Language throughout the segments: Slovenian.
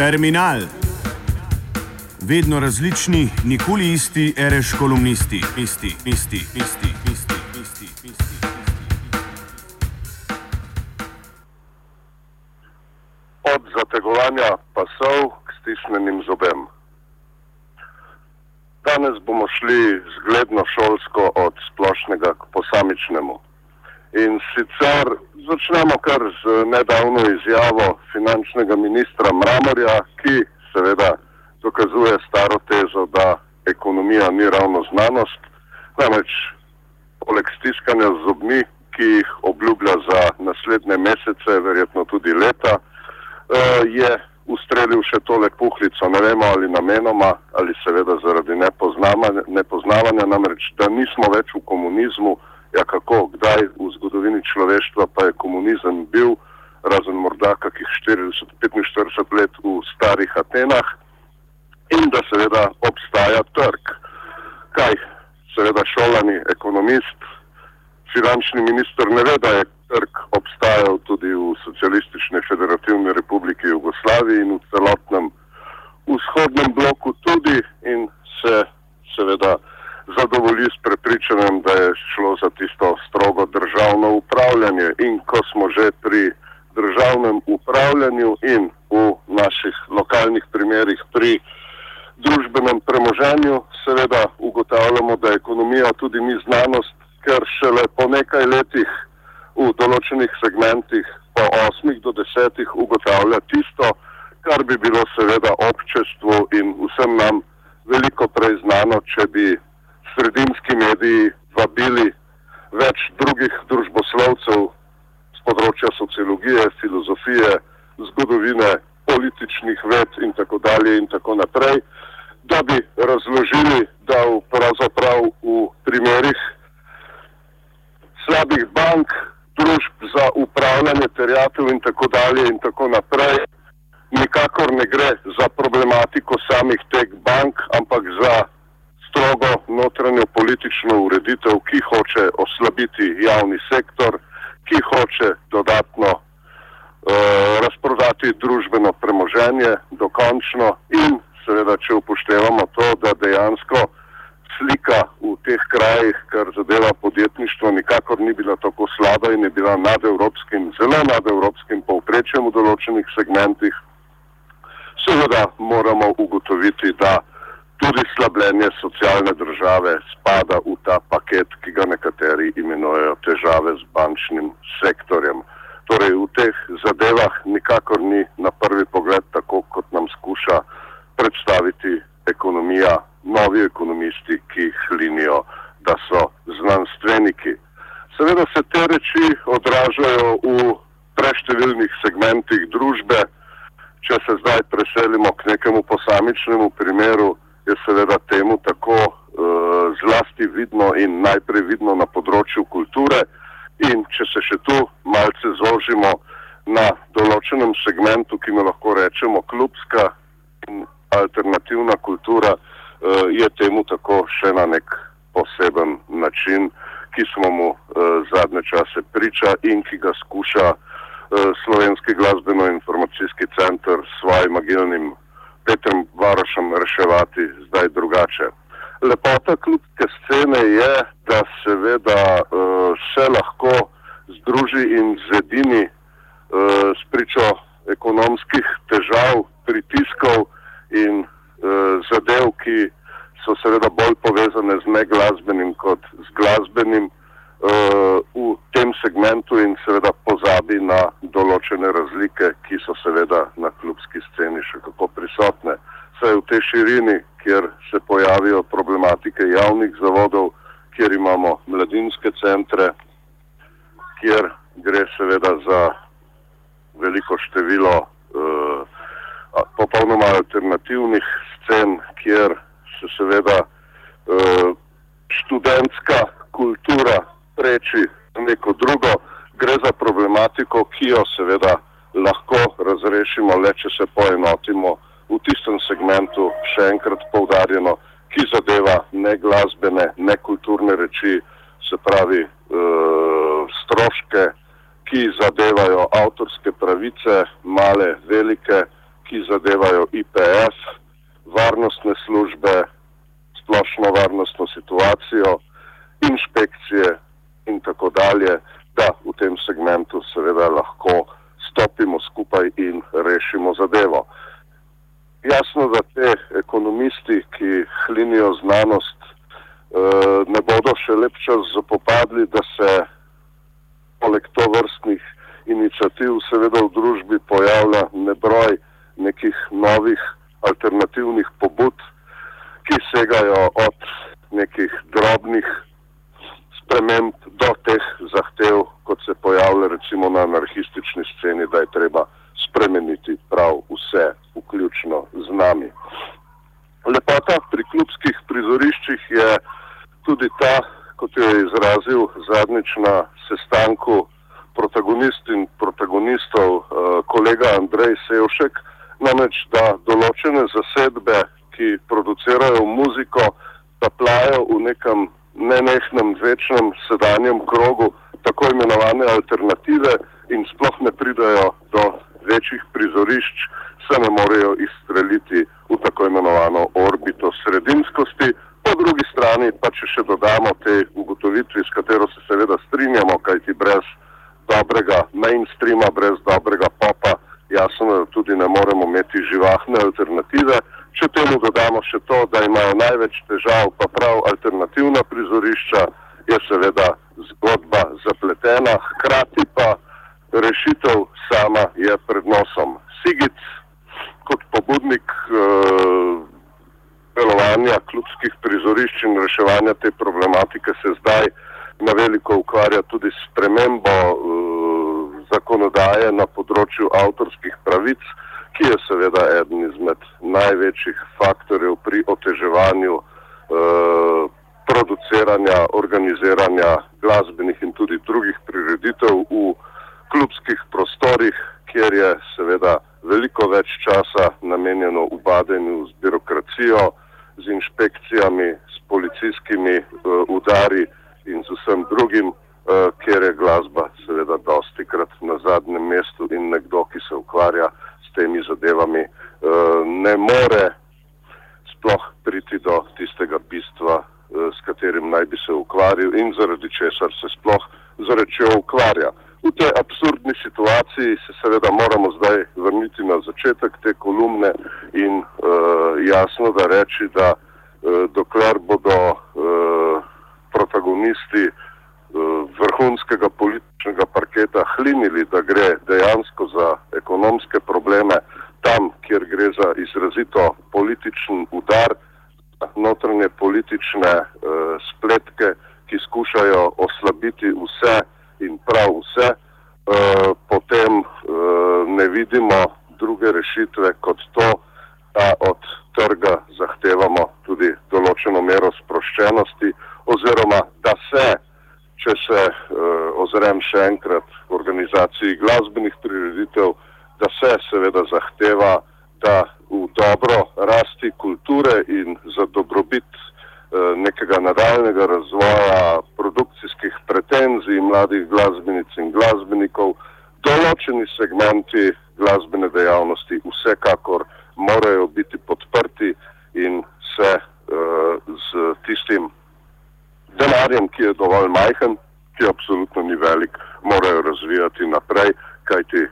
Terminal. Vedno različni, nikoli isti, reš kolumnisti, isti, isti, isti, isti, isti, isti. Od zategovanja pasov k stisnjenim zobem. Danes bomo šli zgledno šolsko od splošnega k posamičnemu. In sicer začnemo kar z nedavno izjavo finančnega ministra Mramorja, ki seveda dokazuje staro tezo, da ekonomija ni ravno znanost. Namreč, poleg stiskanja z zobmi, ki jih obljublja za naslednje mesece, verjetno tudi leta, eh, je ustrelil še tole puhlico, ne vemo ali namenoma ali seveda zaradi nepoznavanja, namreč, da nismo več v komunizmu, ja kako, kdaj v zgodovini človeštva pa je komunizem bil, razen morda kakih 40-45 let v starih Atenah? In da seveda obstaja trg. Kaj, seveda šolani ekonomist, finančni minister ne ve, da je trg obstajal tudi v socialistični federativni republiki Jugoslaviji in v celotnem vzhodnem bloku tudi in se seveda zadovolji s prepričanjem, da je šlo za tisto strogo državno upravljanje. In ko smo že pri državnem upravljanju in v naših lokalnih primerih pri družbenem premoženju, seveda ugotavljamo, da ekonomija tudi ni znanost, ker šele po nekaj letih v določenih segmentih, po osmih do desetih, ugotavlja tisto, kar bi bilo seveda občestvu in vsem nam veliko prej znano, če bi sredinski mediji vabili več drugih družboslovcev z področja sociologije, filozofije, zgodovine, političnih ved in tako dalje in tako naprej, da bi razložili, da v pravzaprav v primerih slabih bank, družb za upravljanje terjatev in tako dalje in tako naprej, nikakor ne gre za problematiko samih teh bank, ampak za strogo notranjo politično ureditev, ki hoče oslabiti javni sektor, ki hoče dodatno uh, razprodati družbeno premoženje, dokončno in seveda, če upoštevamo to, da dejansko slika v teh krajih, kar zadeva podjetništvo, nikakor ni bila tako slaba in je bila nad evropskim, zelo nad evropskim povprečjem v določenih segmentih, seveda moramo ugotoviti, da tudi slabljenje socialne države spada v ta paket, ki ga nekateri imenujejo težave z bančnim sektorjem. Torej, v teh zadevah nikakor ni na prvi pogled tako, kot nam skuša predstaviti ekonomija, novi ekonomisti, ki jih linijo, da so znanstveniki. Seveda se te reči odražajo v preštevilnih segmentih družbe. Če se zdaj preselimo k nekemu posamičnemu primeru, je seveda temu tako uh, zlasti vidno in najprej vidno na področju kulture. In če se še tu malce zožimo na določenem segmentu, ki mu lahko rečemo klubska in alternativna kultura, uh, je temu tako še na nek poseben način, ki smo mu uh, zadnje čase priča in ki ga skuša Slovenski glasbeno-informacijski center s svojim agilnim Petrem Varošem reševati drugače. Lepota klubske scene je, da seveda uh, se lahko združi in zedini uh, s pričo ekonomskih težav, pritiskov in uh, zadev, ki so seveda bolj povezane z neglasbenim kot z glasbenim uh, v tem segmentu in seveda pozabi na določene razlike, ki so seveda na klubski sceni še kako prisotne. Saj v tej širini, kjer se pojavijo problematike javnih zavodov, kjer imamo mladinske centre, kjer gre seveda za veliko število uh, popolnoma alternativnih scen, kjer se seveda uh, študentska kultura preči neko drugo, gre za problematiko, ki jo seveda lahko razrešimo le, če se poenotimo tistem segmentu, še enkrat poudarjeno, ki zadeva ne glasbene, ne kulturne reči, se pravi e, stroške, ki zadevajo avtorske pravice, male, velike, ki zadevajo IPS, varnostne službe, splošno varnostno situacijo, inšpekcije in tako dalje, da v tem segmentu seveda lahko stopimo skupaj in rešimo zadevo. Jasno, da te ekonomisti, ki hlinijo znanost, eh, ne bodo še lep čas zapopadli, da se poleg to vrstnih inicijativ seveda v družbi pojavlja nebroj nekih novih alternativnih pobud, ki segajo od nekih drobnih sprememb do teh zahtev, kot se pojavlja recimo na anarhistični sceni, da je treba spremeniti prav vse, vključno z nami. Lepota pri klubskih prizoriščih je tudi ta, kot jo je izrazil zadnjič na sestanku protagonist in protagonistov uh, kolega Andrej Sevšek, namreč da določene zasedbe, ki producirajo muziko, taplajo v nekem nenehnem, večnem sedanjem krogu tako imenovane alternative in sploh ne pridajo do večjih prizorišč, se ne morejo izstreliti v tako imenovano orbito sredinskosti. Po drugi strani pa če še dodamo te ugotovitvi, s katero se seveda strinjamo, kajti brez dobrega mainstreama, brez dobrega popa, jasno, da tudi ne moremo imeti živahne alternative. Če temu dodamo še to, da imajo največ težav pa prav alternativna prizorišča, je seveda zgodba zapletena, hkrati pa rešitev sama je pred nosom. Sigic kot pobudnik uh, delovanja klubskih prizorišč in reševanja te problematike se zdaj na veliko ukvarja tudi s premembo uh, zakonodaje na področju avtorskih pravic, ki je seveda eden izmed največjih faktorjev pri oteževanju uh, produciranja, organiziranja glasbenih in tudi drugih prireditev v klubskih prostorih, kjer je seveda veliko več časa namenjeno ubadenju z birokracijo, z inšpekcijami, s policijskimi uh, udari in z vsem drugim, uh, kjer je glasba seveda dosti krat na zadnjem mestu in nekdo, ki se ukvarja s temi zadevami, uh, ne more sploh priti do tistega bistva, uh, s katerim naj bi se ukvarjal in zaradi česar se sploh zaradi čega ukvarja. V tej absurdni situaciji se seveda moramo zdaj vrniti na začetek te kolumne in uh, jasno da reči, da uh, dokler bodo uh, protagonisti uh, vrhunskega političnega parketa hlinili, da gre dejansko za ekonomske probleme tam, kjer gre za izrazito političen udar, notranje politične uh, spletke, ki skušajo oslabiti vse, in prav vse, uh, potem uh, ne vidimo druge rešitve kot to, da od trga zahtevamo tudi določeno mero sproščenosti, oziroma da se, če se uh, ozrem še enkrat v organizaciji glasbenih prireditev, da se seveda zahteva, da v dobro rasti kulture in za dobrobit Eh, nekega nadaljnega razvoja produkcijskih pretenzij mladih glasbenic in glasbenikov, določeni segmenti glasbene dejavnosti vsekakor morajo biti podprti in se uh, z tistim denarjem, ki je dovolj majhen, ki absolutno ni velik, morajo razvijati naprej, kajti,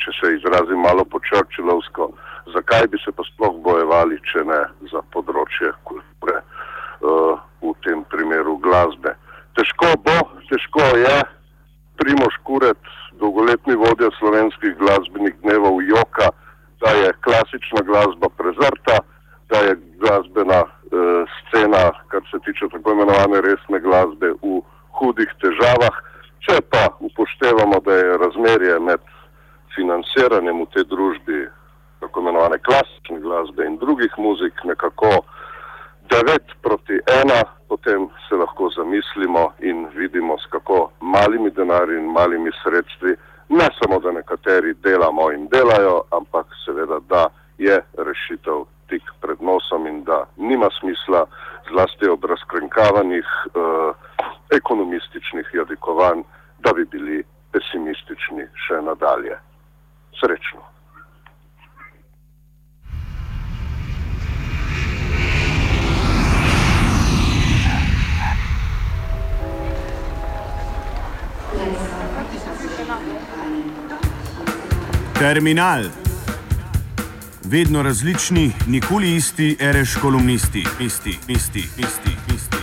če se izrazim malo počrčilovsko, zakaj bi se pa sploh bojevali, če ne za področje kulture v tem primeru glasbe. Težko bo, težko je. Primoš Kuret, dolgoletni vodja slovenskih glasbenih dnevov, joka, da je klasična glasba prezrta, da je glasbena eh, scena, kar se tiče tako imenovane resne glasbe, v hudih težavah. Če pa upoštevamo, da je razmerje med financiranjem v tej družbi, tako imenovane klasične glasbe in drugih muzik, nekako 9 proti 1, potem se lahko zamislimo in vidimo, s kako malimi denarji in malimi sredstvi, ne samo da nekateri delamo in delajo, ampak seveda, da je rešitev tik pred nosom in da nima smisla zlasti ob razkrenkavanjih eh, ekonomističnih jadikovanj, da bi bili pesimistični še nadalje. Srečno. Terminal. Vedno različni, nikoli isti, ereš kolumnisti, isti, isti, isti, isti.